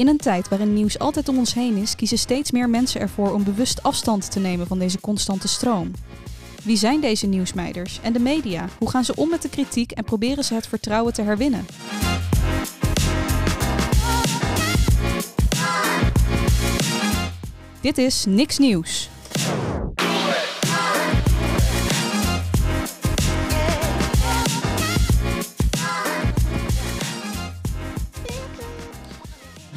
In een tijd waarin nieuws altijd om ons heen is, kiezen steeds meer mensen ervoor om bewust afstand te nemen van deze constante stroom. Wie zijn deze nieuwsmeiders en de media? Hoe gaan ze om met de kritiek en proberen ze het vertrouwen te herwinnen? Dit is Niks Nieuws.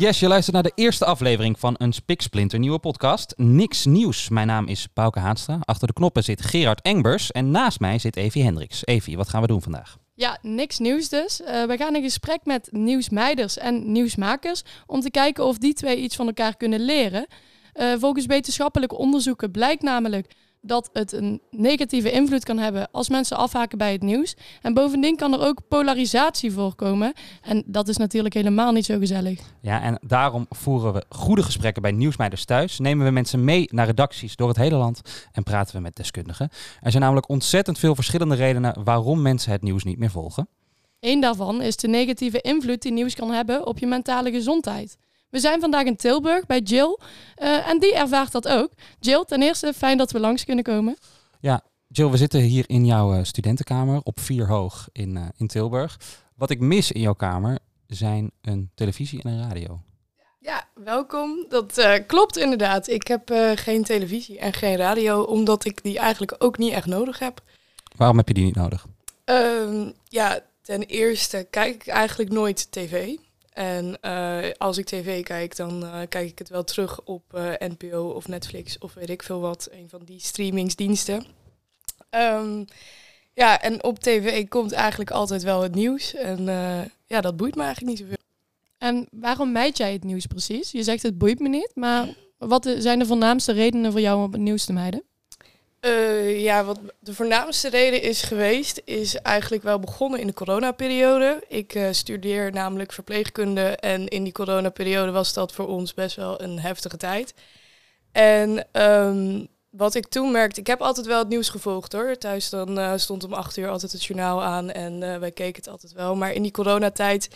Yes, je luistert naar de eerste aflevering van een spiksplinter nieuwe podcast. Niks nieuws. Mijn naam is Bouke Haanstra. Achter de knoppen zit Gerard Engbers en naast mij zit Evie Hendricks. Evie, wat gaan we doen vandaag? Ja, niks nieuws dus. Uh, we gaan in gesprek met nieuwsmeiders en nieuwsmakers om te kijken of die twee iets van elkaar kunnen leren. Uh, volgens wetenschappelijke onderzoeken blijkt namelijk dat het een negatieve invloed kan hebben als mensen afhaken bij het nieuws. En bovendien kan er ook polarisatie voorkomen. En dat is natuurlijk helemaal niet zo gezellig. Ja, en daarom voeren we goede gesprekken bij Nieuwsmeiders thuis. Nemen we mensen mee naar redacties door het hele land en praten we met deskundigen. Er zijn namelijk ontzettend veel verschillende redenen waarom mensen het nieuws niet meer volgen. Eén daarvan is de negatieve invloed die nieuws kan hebben op je mentale gezondheid. We zijn vandaag in Tilburg bij Jill uh, en die ervaart dat ook. Jill, ten eerste fijn dat we langs kunnen komen. Ja, Jill, we zitten hier in jouw uh, studentenkamer op vier hoog in, uh, in Tilburg. Wat ik mis in jouw kamer zijn een televisie en een radio. Ja, welkom. Dat klopt inderdaad. Ik heb geen televisie en geen radio, omdat ik die eigenlijk ook niet echt nodig heb. Waarom heb je die niet nodig? Ehm, ja, ten eerste kijk ik eigenlijk nooit tv. En uh, als ik tv kijk, dan uh, kijk ik het wel terug op uh, NPO of Netflix of weet ik veel wat, een van die streamingsdiensten. Um, ja, en op tv komt eigenlijk altijd wel het nieuws. En ja, dat boeit me eigenlijk niet zoveel. En waarom mijd jij het nieuws precies? Je zegt het boeit me niet, maar wat zijn de voornaamste redenen voor jou om het nieuws te mijden? Uh, ja, wat de voornaamste reden is geweest, is eigenlijk wel begonnen in de coronaperiode. Ik uh, studeer namelijk verpleegkunde en in die coronaperiode was dat voor ons best wel een heftige tijd. En um, wat ik toen merkte, ik heb altijd wel het nieuws gevolgd hoor. Thuis dan uh, stond om acht uur altijd het journaal aan en wij keken het altijd wel. Maar in die coronatijd,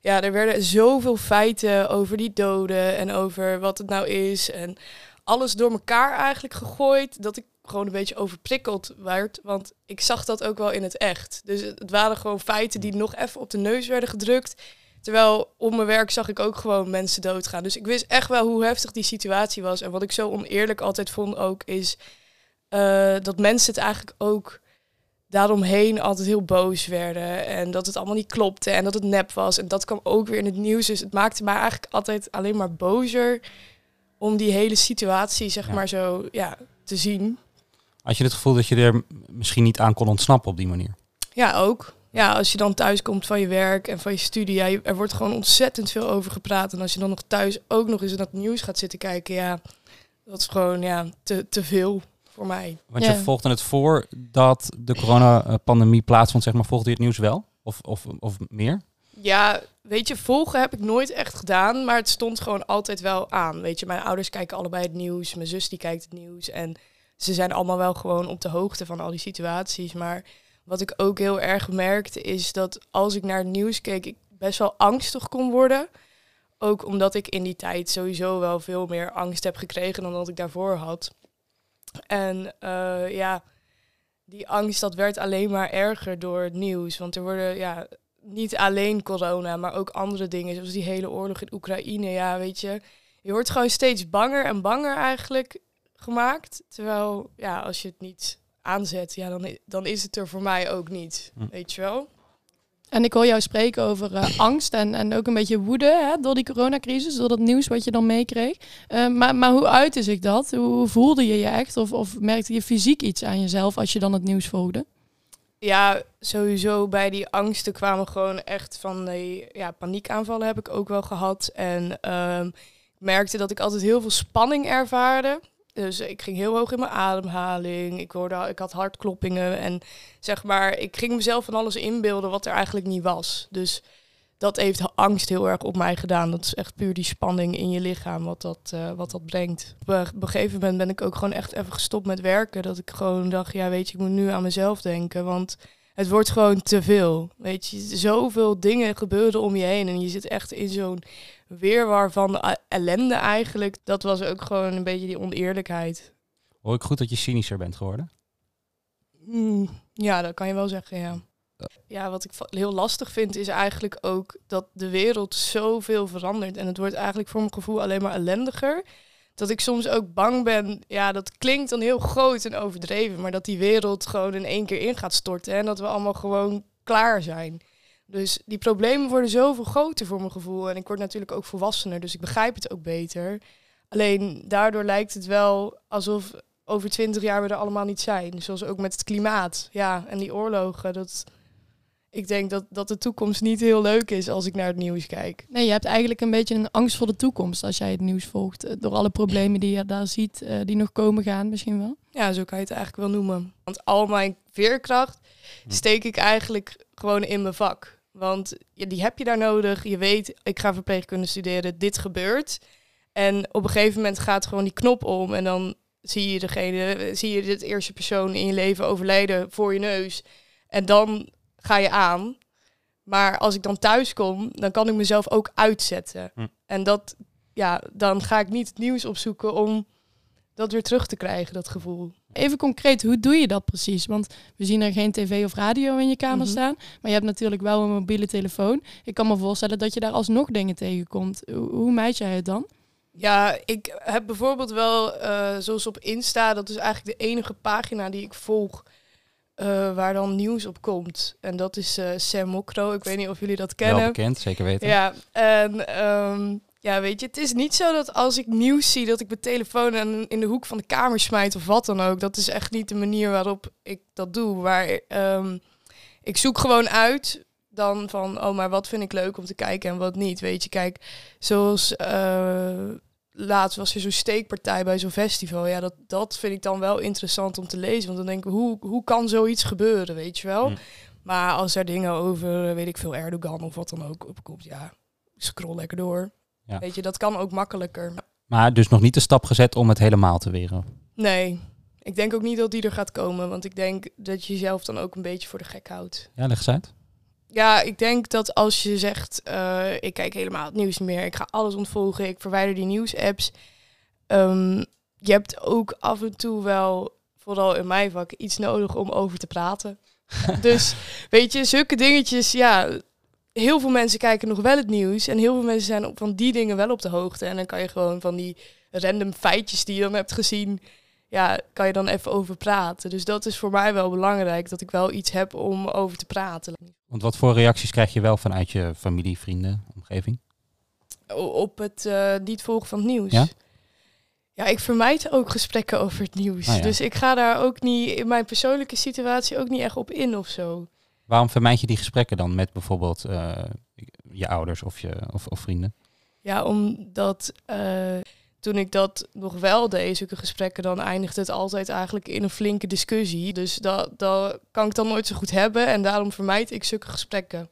ja, er werden zoveel feiten over die doden en over wat het nou is en alles door elkaar eigenlijk gegooid, dat ik gewoon een beetje overprikkeld werd. Want ik zag dat ook wel in het echt. Dus het waren gewoon feiten die nog even op de neus werden gedrukt. Terwijl op mijn werk zag ik ook gewoon mensen doodgaan. Dus ik wist echt wel hoe heftig die situatie was. En wat ik zo oneerlijk altijd vond ook, is uh, dat mensen het eigenlijk ook daaromheen altijd heel boos werden. En dat het allemaal niet klopte en dat het nep was. En dat kwam ook weer in het nieuws. Dus het maakte mij eigenlijk altijd alleen maar bozer om die hele situatie, zeg ja. maar, zo ja, te zien. Had je het gevoel dat je er misschien niet aan kon ontsnappen op die manier? Ja, ook. Ja, als je dan thuis komt van je werk en van je studie, ja, er wordt gewoon ontzettend veel over gepraat. En als je dan nog thuis ook nog eens in dat nieuws gaat zitten kijken, ja, dat is gewoon ja, te, te veel voor mij. Want je volgde het voor dat de coronapandemie plaatsvond, zeg maar, volgde je het nieuws wel? Of, of, of meer? Ja, weet je, volgen heb ik nooit echt gedaan, maar het stond gewoon altijd wel aan. Weet je, mijn ouders kijken allebei het nieuws, mijn zus die kijkt het nieuws en ze zijn allemaal wel gewoon op de hoogte van al die situaties. Maar wat ik ook heel erg merkte is dat als ik naar het nieuws keek, ik best wel angstig kon worden. Ook omdat ik in die tijd sowieso wel veel meer angst heb gekregen dan dat ik daarvoor had. En uh, ja, die angst dat werd alleen maar erger door het nieuws. Want er worden ja, niet alleen corona, maar ook andere dingen, zoals die hele oorlog in Oekraïne. Ja, weet je, je wordt gewoon steeds banger en banger eigenlijk gemaakt. Terwijl, ja, als je het niet aanzet, ja, dan, dan is het er voor mij ook niet. Hm. Weet je wel? En ik hoor jou spreken over uh, angst en, en ook een beetje woede hè, door die coronacrisis, door dat nieuws wat je dan meekreeg. Uh, maar, maar hoe uitte zich dat? Hoe voelde je je echt? Of, of merkte je fysiek iets aan jezelf als je dan het nieuws volgde? Ja, sowieso bij die angsten kwamen gewoon echt van die ja, paniekaanvallen heb ik ook wel gehad. En uh, ik merkte dat ik altijd heel veel spanning ervaarde. Dus ik ging heel hoog in mijn ademhaling. Ik, hoorde, ik had hartkloppingen. En zeg maar, ik ging mezelf van alles inbeelden wat er eigenlijk niet was. Dus dat heeft angst heel erg op mij gedaan. Dat is echt puur die spanning in je lichaam wat dat, uh, wat dat brengt. Op een gegeven moment ben ik ook gewoon echt even gestopt met werken. Dat ik gewoon dacht, ja weet je, ik moet nu aan mezelf denken. Want het wordt gewoon te veel. Weet je, zoveel dingen gebeuren om je heen. En je zit echt in zo'n weerwar van ellende eigenlijk. Dat was ook gewoon een beetje die oneerlijkheid. Hoor ik goed dat je cynischer bent geworden? Hmm, ja, dat kan je wel zeggen, ja. Ja, wat ik heel lastig vind is eigenlijk ook dat de wereld zoveel verandert. En het wordt eigenlijk voor mijn gevoel alleen maar ellendiger. Dat ik soms ook bang ben, ja, dat klinkt dan heel groot en overdreven, maar dat die wereld gewoon in één keer in gaat storten en dat we allemaal gewoon klaar zijn. Dus die problemen worden zoveel groter voor mijn gevoel. En ik word natuurlijk ook volwassener, dus ik begrijp het ook beter. Alleen daardoor lijkt het wel alsof over twintig jaar we er allemaal niet zijn. Zoals ook met het klimaat. Ja, en die oorlogen. Dat, ik denk dat, dat de toekomst niet heel leuk is als ik naar het nieuws kijk. Nee, je hebt eigenlijk een beetje een angst voor de toekomst als jij het nieuws volgt. eh, Door alle problemen die je daar ziet, eh, die nog komen gaan misschien wel. Ja, zo kan je het eigenlijk wel noemen. Want al mijn veerkracht steek ik eigenlijk gewoon in mijn vak. Want ja, die heb je daar nodig. Je weet, ik ga verpleegkunde studeren, dit gebeurt. En op een gegeven moment gaat gewoon die knop om en dan zie je degene, zie je dit eerste persoon in je leven overlijden voor je neus. En dan ga je aan. Maar als ik dan thuis kom, dan kan ik mezelf ook uitzetten. Hm. En dat, ja, dan ga ik niet het nieuws opzoeken om dat weer terug te krijgen, dat gevoel. Even concreet, hoe doe je dat precies? Want we zien er geen tv of radio in je kamer Mhm. staan. Maar je hebt natuurlijk wel een mobiele telefoon. Ik kan me voorstellen dat je daar alsnog dingen tegenkomt. Hoe, hoe meid jij het dan? Ja, ik heb bijvoorbeeld wel, eh, zoals op Insta, dat is eigenlijk de enige pagina die ik volg eh, waar dan nieuws op komt. En dat is eh Sam Mokro. Ik weet niet of jullie dat Wel kennen. bekend, zeker weten. Ja, en ehm, ja, weet je, het is niet zo dat als ik nieuws zie, dat ik mijn telefoon in, in de hoek van de kamer smijt of wat dan ook. Dat is echt niet de manier waarop ik dat doe. Maar ehm, ik zoek gewoon uit dan van, oh, maar wat vind ik leuk om te kijken en wat niet. Weet je, kijk, zoals eh, laatst was er zo'n steekpartij bij zo'n festival. Ja, dat, dat vind ik dan wel interessant om te lezen. Want dan denk ik, hoe, hoe kan zoiets gebeuren, weet je wel? Hm. Maar als er dingen over, weet ik veel, Erdogan of wat dan ook opkomt, ja, scroll lekker door. Ja. Weet je, dat kan ook makkelijker. Maar dus nog niet de stap gezet om het helemaal te weren. Nee, ik denk ook niet dat die er gaat komen. Want ik denk dat je jezelf dan ook een beetje voor de gek houdt. Ja, leg eens uit. Ja, ik denk dat als je zegt, eh, ik kijk helemaal het nieuws meer, ik ga alles ontvolgen, ik verwijder die nieuwsapps. Ehm, je hebt ook af en toe wel, vooral in mijn vak, iets nodig om over te praten. dus weet je, zulke dingetjes, ja, heel veel mensen kijken nog wel het nieuws en heel veel mensen zijn op van die dingen wel op de hoogte. En dan kan je gewoon van die random feitjes die je dan hebt gezien, ja, kan je dan even over praten. Dus dat is voor mij wel belangrijk, dat ik wel iets heb om over te praten. Want wat voor reacties krijg je wel vanuit je familie, vrienden, omgeving? Op het eh, niet volgen van het nieuws. Ja? Ja, ik vermijd ook gesprekken over het nieuws. Ah, ja. Dus ik ga daar ook niet in mijn persoonlijke situatie ook niet echt op in of zo. Waarom vermijd je die gesprekken dan met bijvoorbeeld eh, je ouders of, je, of, of vrienden? Ja, omdat eh, toen ik dat nog wel deed, zulke gesprekken, dan eindigt het altijd eigenlijk in een flinke discussie. Dus dat, dat kan ik dan nooit zo goed hebben en daarom vermijd ik zulke gesprekken.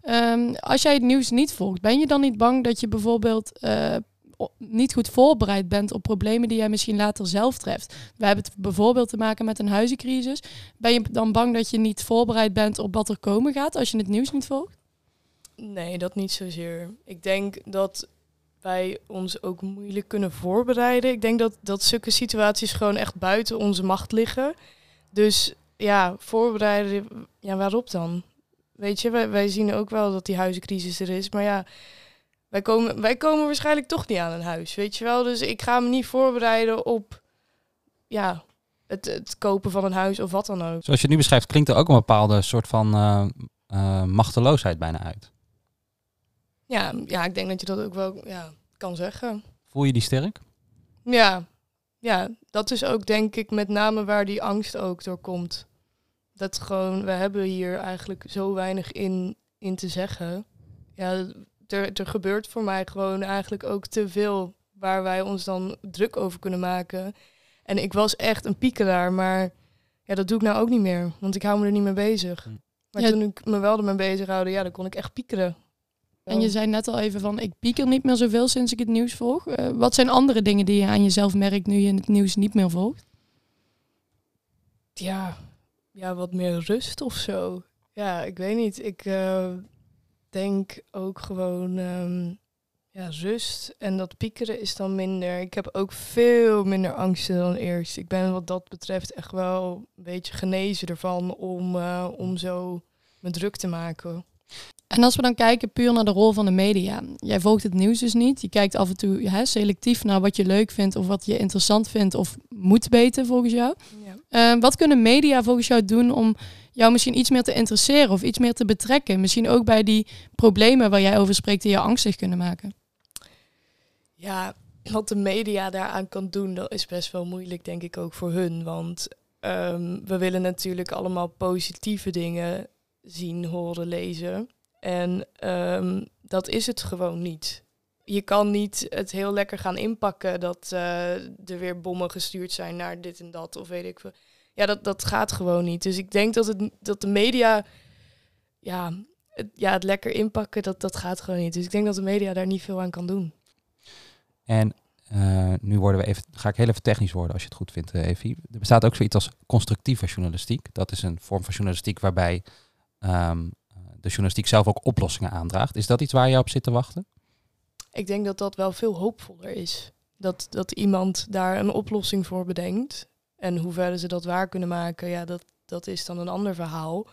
Ehm, als jij het nieuws niet volgt, ben je dan niet bang dat je bijvoorbeeld eh, niet goed voorbereid bent op problemen die jij misschien later zelf treft? We hebben het bijvoorbeeld te maken met een huizencrisis. Ben je dan bang dat je niet voorbereid bent op wat er komen gaat als je het nieuws niet volgt? Nee, dat niet zozeer. Ik denk dat wij ons ook moeilijk kunnen voorbereiden. Ik denk dat, dat zulke situaties gewoon echt buiten onze macht liggen. Dus ja, voorbereiden, ja, waarop dan? Weet je, wij, zien ook wel dat die huizencrisis er is. Maar ja, wij komen, wij komen waarschijnlijk toch niet aan een huis, weet je wel. Dus ik ga me niet voorbereiden op ja, het, het kopen van een huis of wat dan ook. Zoals je nu beschrijft, klinkt er ook een bepaalde soort van eh, eh, machteloosheid bijna uit. Ja, ja, ik denk dat je dat ook wel ja, kan zeggen. Voel je die sterk? Ja, ja, dat is ook denk ik met name waar die angst ook door komt. Dat gewoon, we hebben hier eigenlijk zo weinig in, in te zeggen. Ja, er, er gebeurt voor mij gewoon eigenlijk ook te veel waar wij ons dan druk over kunnen maken. En ik was echt een piekeraar, maar ja, dat doe ik nou ook niet meer. Want ik hou me er niet mee bezig. Hm. Maar Ja. toen ik me wel ermee bezig houden, ja, dan kon ik echt piekeren. En je zei net al even van, ik pieker niet meer zoveel sinds ik het nieuws volg. Eh, wat zijn andere dingen die je aan jezelf merkt nu je het nieuws niet meer volgt? ja, ja, wat meer rust of zo. Ja, ik weet niet. Ik eh, denk ook gewoon ehm, ja, rust. En dat piekeren is dan minder. Ik heb ook veel minder angsten dan eerst. Ik ben wat dat betreft echt wel een beetje genezen ervan om, eh, om zo me druk te maken. En als we dan kijken puur naar de rol van de media. Jij volgt het nieuws dus niet. Je kijkt af en toe hè, selectief naar wat je leuk vindt of wat je interessant vindt of moet weten volgens jou. Ja. Eh, wat kunnen media volgens jou doen om jou misschien iets meer te interesseren of iets meer te betrekken? Misschien ook bij die problemen waar jij over spreekt die je angstig kunnen maken. Ja, wat de media daaraan kan doen, dat is best wel moeilijk, denk ik ook voor hun. Want ehm, we willen natuurlijk allemaal positieve dingen zien, horen, lezen. En ehm, dat is het gewoon niet. Je kan niet het heel lekker gaan inpakken dat uh, er weer bommen gestuurd zijn naar dit en dat, of weet ik veel. Ja, dat, dat gaat gewoon niet. Dus ik denk dat, het, dat de media, ja het, ja, het lekker inpakken, dat, dat gaat gewoon niet. Dus ik denk dat de media daar niet veel aan kan doen. En uh, nu worden we even, ga ik heel even technisch worden als je het goed vindt, uh, Evie. Er bestaat ook zoiets als constructieve journalistiek. Dat is een vorm van journalistiek waarbij um, de journalistiek zelf ook oplossingen aandraagt. Is dat iets waar je op zit te wachten? Ik denk dat dat wel veel hoopvoller is. Dat, dat iemand daar een oplossing voor bedenkt. En hoe verder ze dat waar kunnen maken, ja, dat, dat is dan een ander verhaal.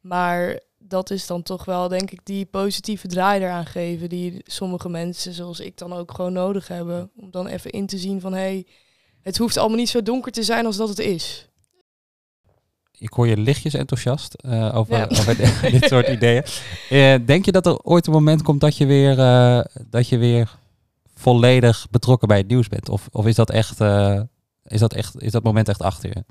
Maar dat is dan toch wel, denk ik, die positieve draai eraan geven. Die sommige mensen, zoals ik dan ook gewoon nodig hebben. Om dan even in te zien van hé, hey, het hoeft allemaal niet zo donker te zijn als dat het is. Ik hoor je lichtjes enthousiast uh, over, ja. over dit soort ideeën. Uh, denk je dat er ooit een moment komt dat je weer, uh, dat je weer volledig betrokken bij het nieuws bent? Of, of is dat echt, is dat echt, is dat moment echt achter je?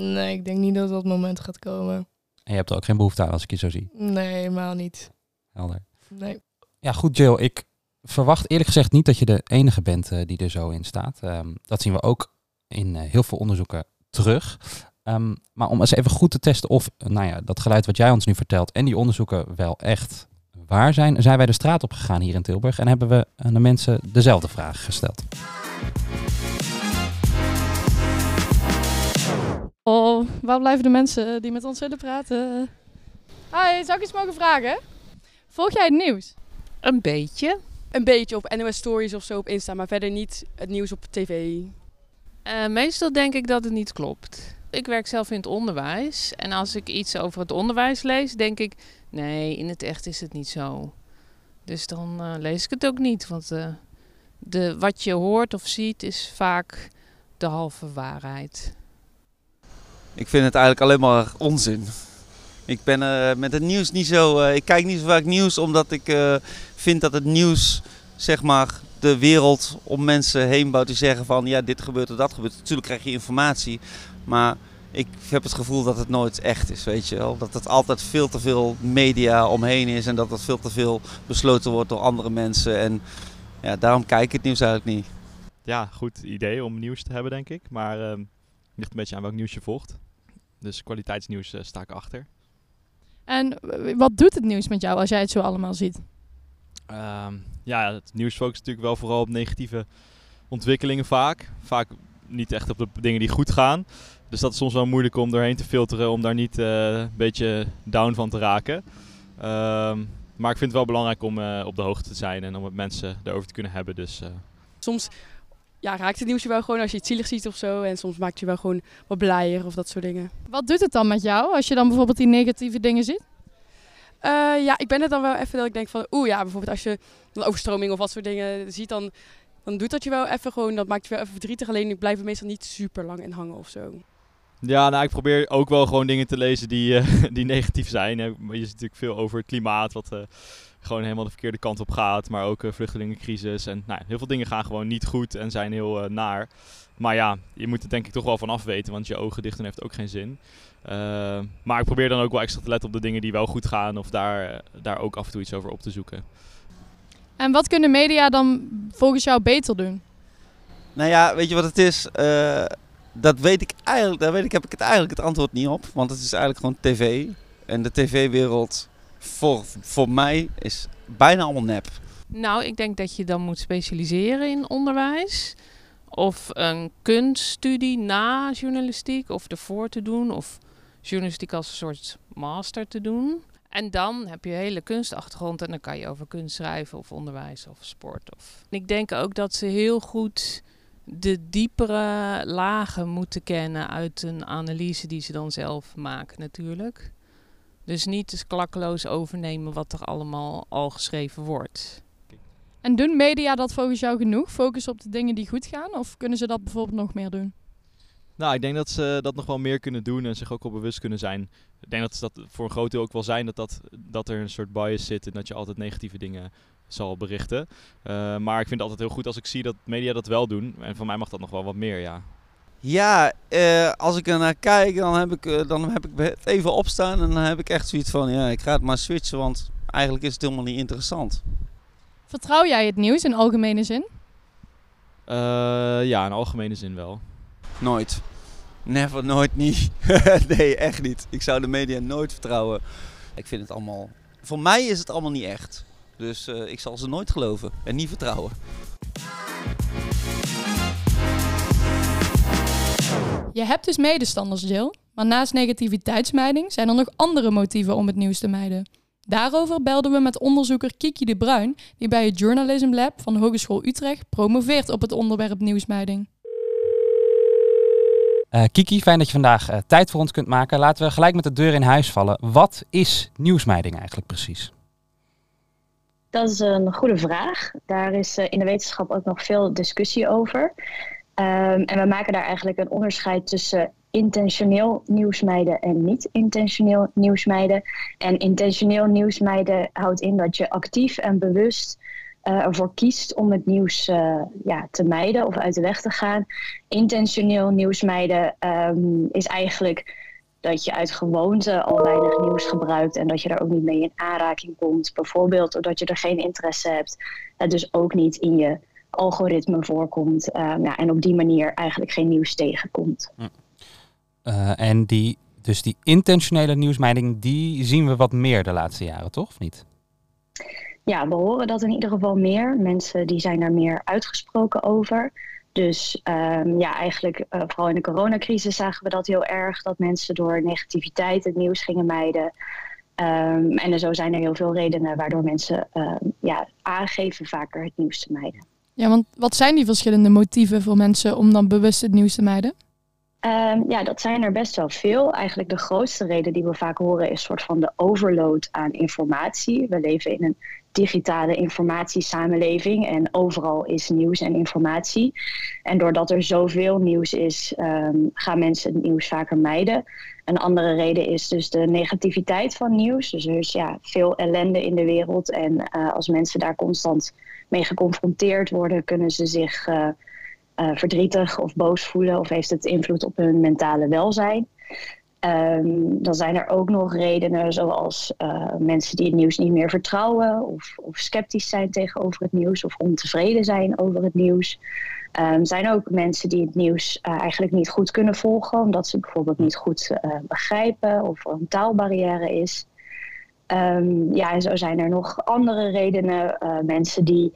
Nee, ik denk niet dat dat moment gaat komen. En je hebt er ook geen behoefte aan als ik je zo zie? Nee, helemaal niet. Helder. Nee. Ja, goed Jill. Ik verwacht eerlijk gezegd niet dat je de enige bent die er zo in staat. Um, dat zien we ook in heel veel onderzoeken terug. Um, maar om eens even goed te testen of nou ja, dat geluid wat jij ons nu vertelt en die onderzoeken wel echt waar zijn, zijn wij de straat op gegaan hier in Tilburg en hebben we aan de mensen dezelfde vraag gesteld. Oh, waar blijven de mensen die met ons willen praten? Hi, zou ik iets mogen vragen? Volg jij het nieuws? Een beetje. Een beetje op NOS Stories of zo op Insta, maar verder niet het nieuws op tv. Uh, meestal denk ik dat het niet klopt. Ik werk zelf in het onderwijs. En als ik iets over het onderwijs lees, denk ik... nee, in het echt is het niet zo. Dus dan uh, lees ik het ook niet. Want uh, de, wat je hoort of ziet is vaak de halve waarheid. Ik vind het eigenlijk alleen maar onzin. Ik ben uh, met het nieuws niet zo. Ik kijk niet zo vaak nieuws omdat ik vind dat het nieuws, zeg maar, de wereld om mensen heen bouwt. Die zeggen van ja, dit gebeurt of dat gebeurt. Natuurlijk krijg je informatie. Maar ik heb het gevoel dat het nooit echt is, weet je wel. Dat het altijd veel te veel media omheen is en dat het veel te veel besloten wordt door andere mensen. En ja, daarom kijk ik het nieuws eigenlijk niet. Ja, goed idee om nieuws te hebben, denk ik. Maar uh, ligt een beetje aan welk nieuws je volgt. Dus kwaliteitsnieuws uh, sta ik achter. En wat doet het nieuws met jou als jij het zo allemaal ziet? Um, ja, het nieuws focust natuurlijk wel vooral op negatieve ontwikkelingen vaak. Vaak niet echt op de dingen die goed gaan. Dus dat is soms wel moeilijk om doorheen te filteren, om daar niet uh, een beetje down van te raken. Um, maar ik vind het wel belangrijk om uh, op de hoogte te zijn en om het mensen erover te kunnen hebben. Dus, uh. Soms ja, raakt het nieuws je wel gewoon als je iets zielig ziet of zo. En soms maakt je wel gewoon wat blijer of dat soort dingen. Wat doet het dan met jou als je dan bijvoorbeeld die negatieve dingen ziet? Uh, ja, ik ben het dan wel even dat ik denk van... Oeh ja, bijvoorbeeld als je een overstroming of wat soort dingen ziet... dan, dan doet dat je wel even gewoon... Dat maakt je wel even verdrietig. Alleen ik blijf meestal niet super lang in hangen of zo. Ja, nou, ik probeer ook wel gewoon dingen te lezen die, uh, die negatief zijn. Je ziet natuurlijk veel over het klimaat, wat uh, gewoon helemaal de verkeerde kant op gaat. Maar ook uh, vluchtelingencrisis. En nou, heel veel dingen gaan gewoon niet goed en zijn heel naar. Maar ja, je moet er denk ik toch wel van afweten, want je ogen dichten heeft ook geen zin. Maar ik probeer dan ook wel extra te letten op de dingen die wel goed gaan. Of daar, daar ook af en toe iets over op te zoeken. En wat kunnen media dan volgens jou beter doen? Nou ja, weet je wat het is? dat weet ik eigenlijk, daar weet ik, heb ik het eigenlijk het antwoord niet op. Want het is eigenlijk gewoon tv. En de tv-wereld voor, voor mij is bijna allemaal nep. Nou, ik denk dat je dan moet specialiseren in onderwijs. Of een kunststudie na journalistiek, of ervoor te doen. Of journalistiek als een soort master te doen. En dan heb je hele kunstachtergrond en dan kan je over kunst schrijven of onderwijs of sport. Of... Ik denk ook dat ze heel goed de diepere lagen moeten kennen uit een analyse die ze dan zelf maken natuurlijk. Dus niet dus klakkeloos overnemen wat er allemaal al geschreven wordt. En doen media dat volgens jou genoeg? Focus op de dingen die goed gaan? Of kunnen ze dat bijvoorbeeld nog meer doen? Nou, ik denk dat ze dat nog wel meer kunnen doen en zich ook wel bewust kunnen zijn. Ik denk dat ze dat voor een groot deel ook wel zijn dat, dat, dat er een soort bias zit en dat je altijd negatieve dingen zal berichten. Uh, maar ik vind het altijd heel goed als ik zie dat media dat wel doen. En van mij mag dat nog wel wat meer, ja. Ja, uh, als ik er naar kijk, dan heb ik, uh, dan heb ik het even opstaan en dan heb ik echt zoiets van, ja, ik ga het maar switchen, want eigenlijk is het helemaal niet interessant. Vertrouw jij het nieuws in algemene zin? ja, in algemene zin wel. Nooit. Never, nooit, niet. nee, echt niet. Ik zou de media nooit vertrouwen. Ik vind het allemaal... Voor mij is het allemaal niet echt. Dus uh, ik zal ze nooit geloven en niet vertrouwen. Je hebt dus medestanders, Jill. Maar naast negativiteitsmijding zijn er nog andere motieven om het nieuws te mijden. Daarover belden we met onderzoeker Kiki de Bruin, die bij het Journalism Lab van Hogeschool Utrecht promoveert op het onderwerp nieuwsmijding. Uh, Kiki, fijn dat je vandaag uh, tijd voor ons kunt maken. Laten we gelijk met de deur in huis vallen. Wat is nieuwsmijding eigenlijk precies? Dat is een goede vraag. Daar is uh, in de wetenschap ook nog veel discussie over. Um, en we maken daar eigenlijk een onderscheid tussen intentioneel nieuwsmijden en niet intentioneel nieuwsmijden. En intentioneel nieuwsmijden houdt in dat je actief en bewust ervoor kiest om het nieuws uh, ja, te mijden of uit de weg te gaan. Intentioneel nieuws mijden um, is eigenlijk dat je uit gewoonte al weinig nieuws gebruikt en dat je daar ook niet mee in aanraking komt. Bijvoorbeeld doordat je er geen interesse hebt, het dus ook niet in je algoritme voorkomt ja, en op die manier eigenlijk geen nieuws tegenkomt. Uh, en die, dus die intentionele nieuwsmijding, die zien we wat meer de laatste jaren, toch? Of niet? Ja, we horen dat in ieder geval meer. Mensen die zijn daar meer uitgesproken over. Dus um, ja, eigenlijk uh, vooral in de coronacrisis zagen we dat heel erg. Dat mensen door negativiteit het nieuws gingen mijden. Um, en zo zijn er heel veel redenen waardoor mensen uh, ja, aangeven vaker het nieuws te mijden. Ja, want wat zijn die verschillende motieven voor mensen om dan bewust het nieuws te mijden? Um, ja, dat zijn er best wel veel. Eigenlijk de grootste reden die we vaak horen is soort van de overload aan informatie. We leven in een digitale informatiesamenleving en overal is nieuws en informatie. En doordat er zoveel nieuws is, um, gaan mensen het nieuws vaker mijden. Een andere reden is dus de negativiteit van nieuws. Dus er is ja, veel ellende in de wereld en uh, als mensen daar constant mee geconfronteerd worden, kunnen ze zich uh, uh, verdrietig of boos voelen of heeft het invloed op hun mentale welzijn. Um, dan zijn er ook nog redenen zoals uh, mensen die het nieuws niet meer vertrouwen of, of, sceptisch zijn tegenover het nieuws of ontevreden zijn over het nieuws. Um, zijn ook mensen die het nieuws uh, eigenlijk niet goed kunnen volgen omdat ze bijvoorbeeld niet goed begrijpen of er een taalbarrière is. Um, ja, en zo zijn er nog andere redenen. mensen die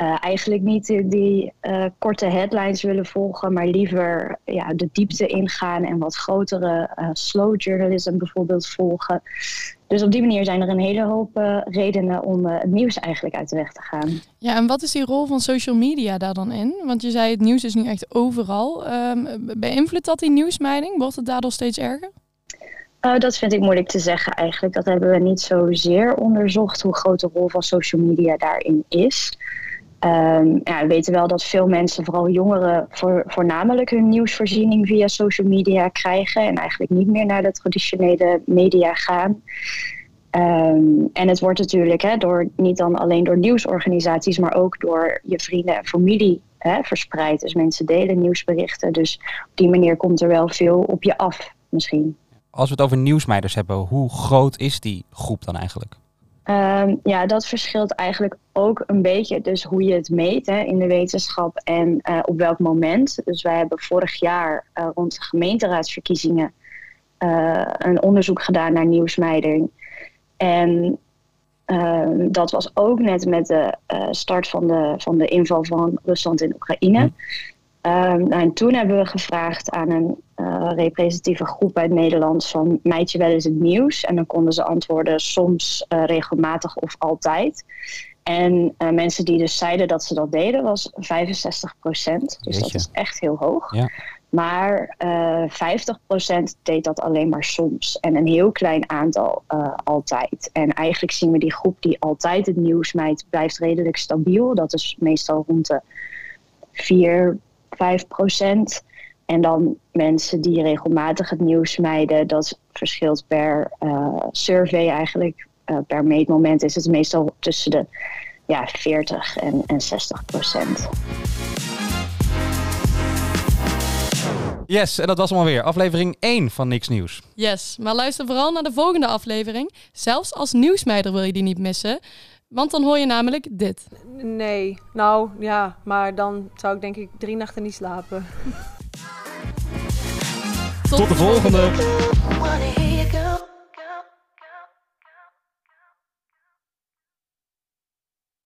uh, eigenlijk niet die, die uh, korte headlines willen volgen, maar liever ja, de diepte ingaan en wat grotere uh, slow journalism bijvoorbeeld volgen. Dus op die manier zijn er een hele hoop redenen om het nieuws eigenlijk uit de weg te gaan. Ja, en wat is die rol van social media daar dan in? Want je zei het nieuws is nu echt overal. Um, beïnvloedt dat die nieuwsmeiding? Wordt het daardoor steeds erger? Uh, dat vind ik moeilijk te zeggen eigenlijk. Dat hebben we niet zozeer onderzocht hoe groot de rol van social media daarin is. Um, ja, we weten wel dat veel mensen, vooral jongeren, voor, voornamelijk hun nieuwsvoorziening via social media krijgen en eigenlijk niet meer naar de traditionele media gaan. Um, en het wordt natuurlijk hè, door, niet dan alleen door nieuwsorganisaties, maar ook door je vrienden en familie hè, verspreid. Dus mensen delen nieuwsberichten. Dus op die manier komt er wel veel op je af, misschien. Als we het over nieuwsmeiders hebben, hoe groot is die groep dan eigenlijk? Um, ja, dat verschilt eigenlijk ook een beetje dus hoe je het meet hè, in de wetenschap en uh, op welk moment. Dus wij hebben vorig jaar uh, rond de gemeenteraadsverkiezingen uh, een onderzoek gedaan naar nieuwsmeiding. En ehm, dat was ook net met de start van de, van de inval van Rusland in Oekraïne. Um, en toen hebben we gevraagd aan een eh, representatieve groep uit Nederland van meid je wel eens het nieuws? En dan konden ze antwoorden soms eh, regelmatig of altijd. En uh, mensen die dus zeiden dat ze dat deden was 65 procent. Dus dat is echt heel hoog. Ja. Maar uh, 50 procent deed dat alleen maar soms. En een heel klein aantal uh, altijd. En eigenlijk zien we die groep die altijd het nieuws mijt, blijft redelijk stabiel. Dat is meestal rond de 4, 5 procent. En dan mensen die regelmatig het nieuws mijden, dat verschilt per uh, survey eigenlijk. Uh, per meetmoment is het meestal tussen de ja, 40 en, en 60 procent. Yes, en dat was hem alweer. Aflevering 1 van Niks Nieuws. Yes, maar luister vooral naar de volgende aflevering. Zelfs als nieuwsmeider wil je die niet missen. Want dan hoor je namelijk dit. Nee, nou ja, maar dan zou ik denk ik drie nachten niet slapen. Tot, de volgende!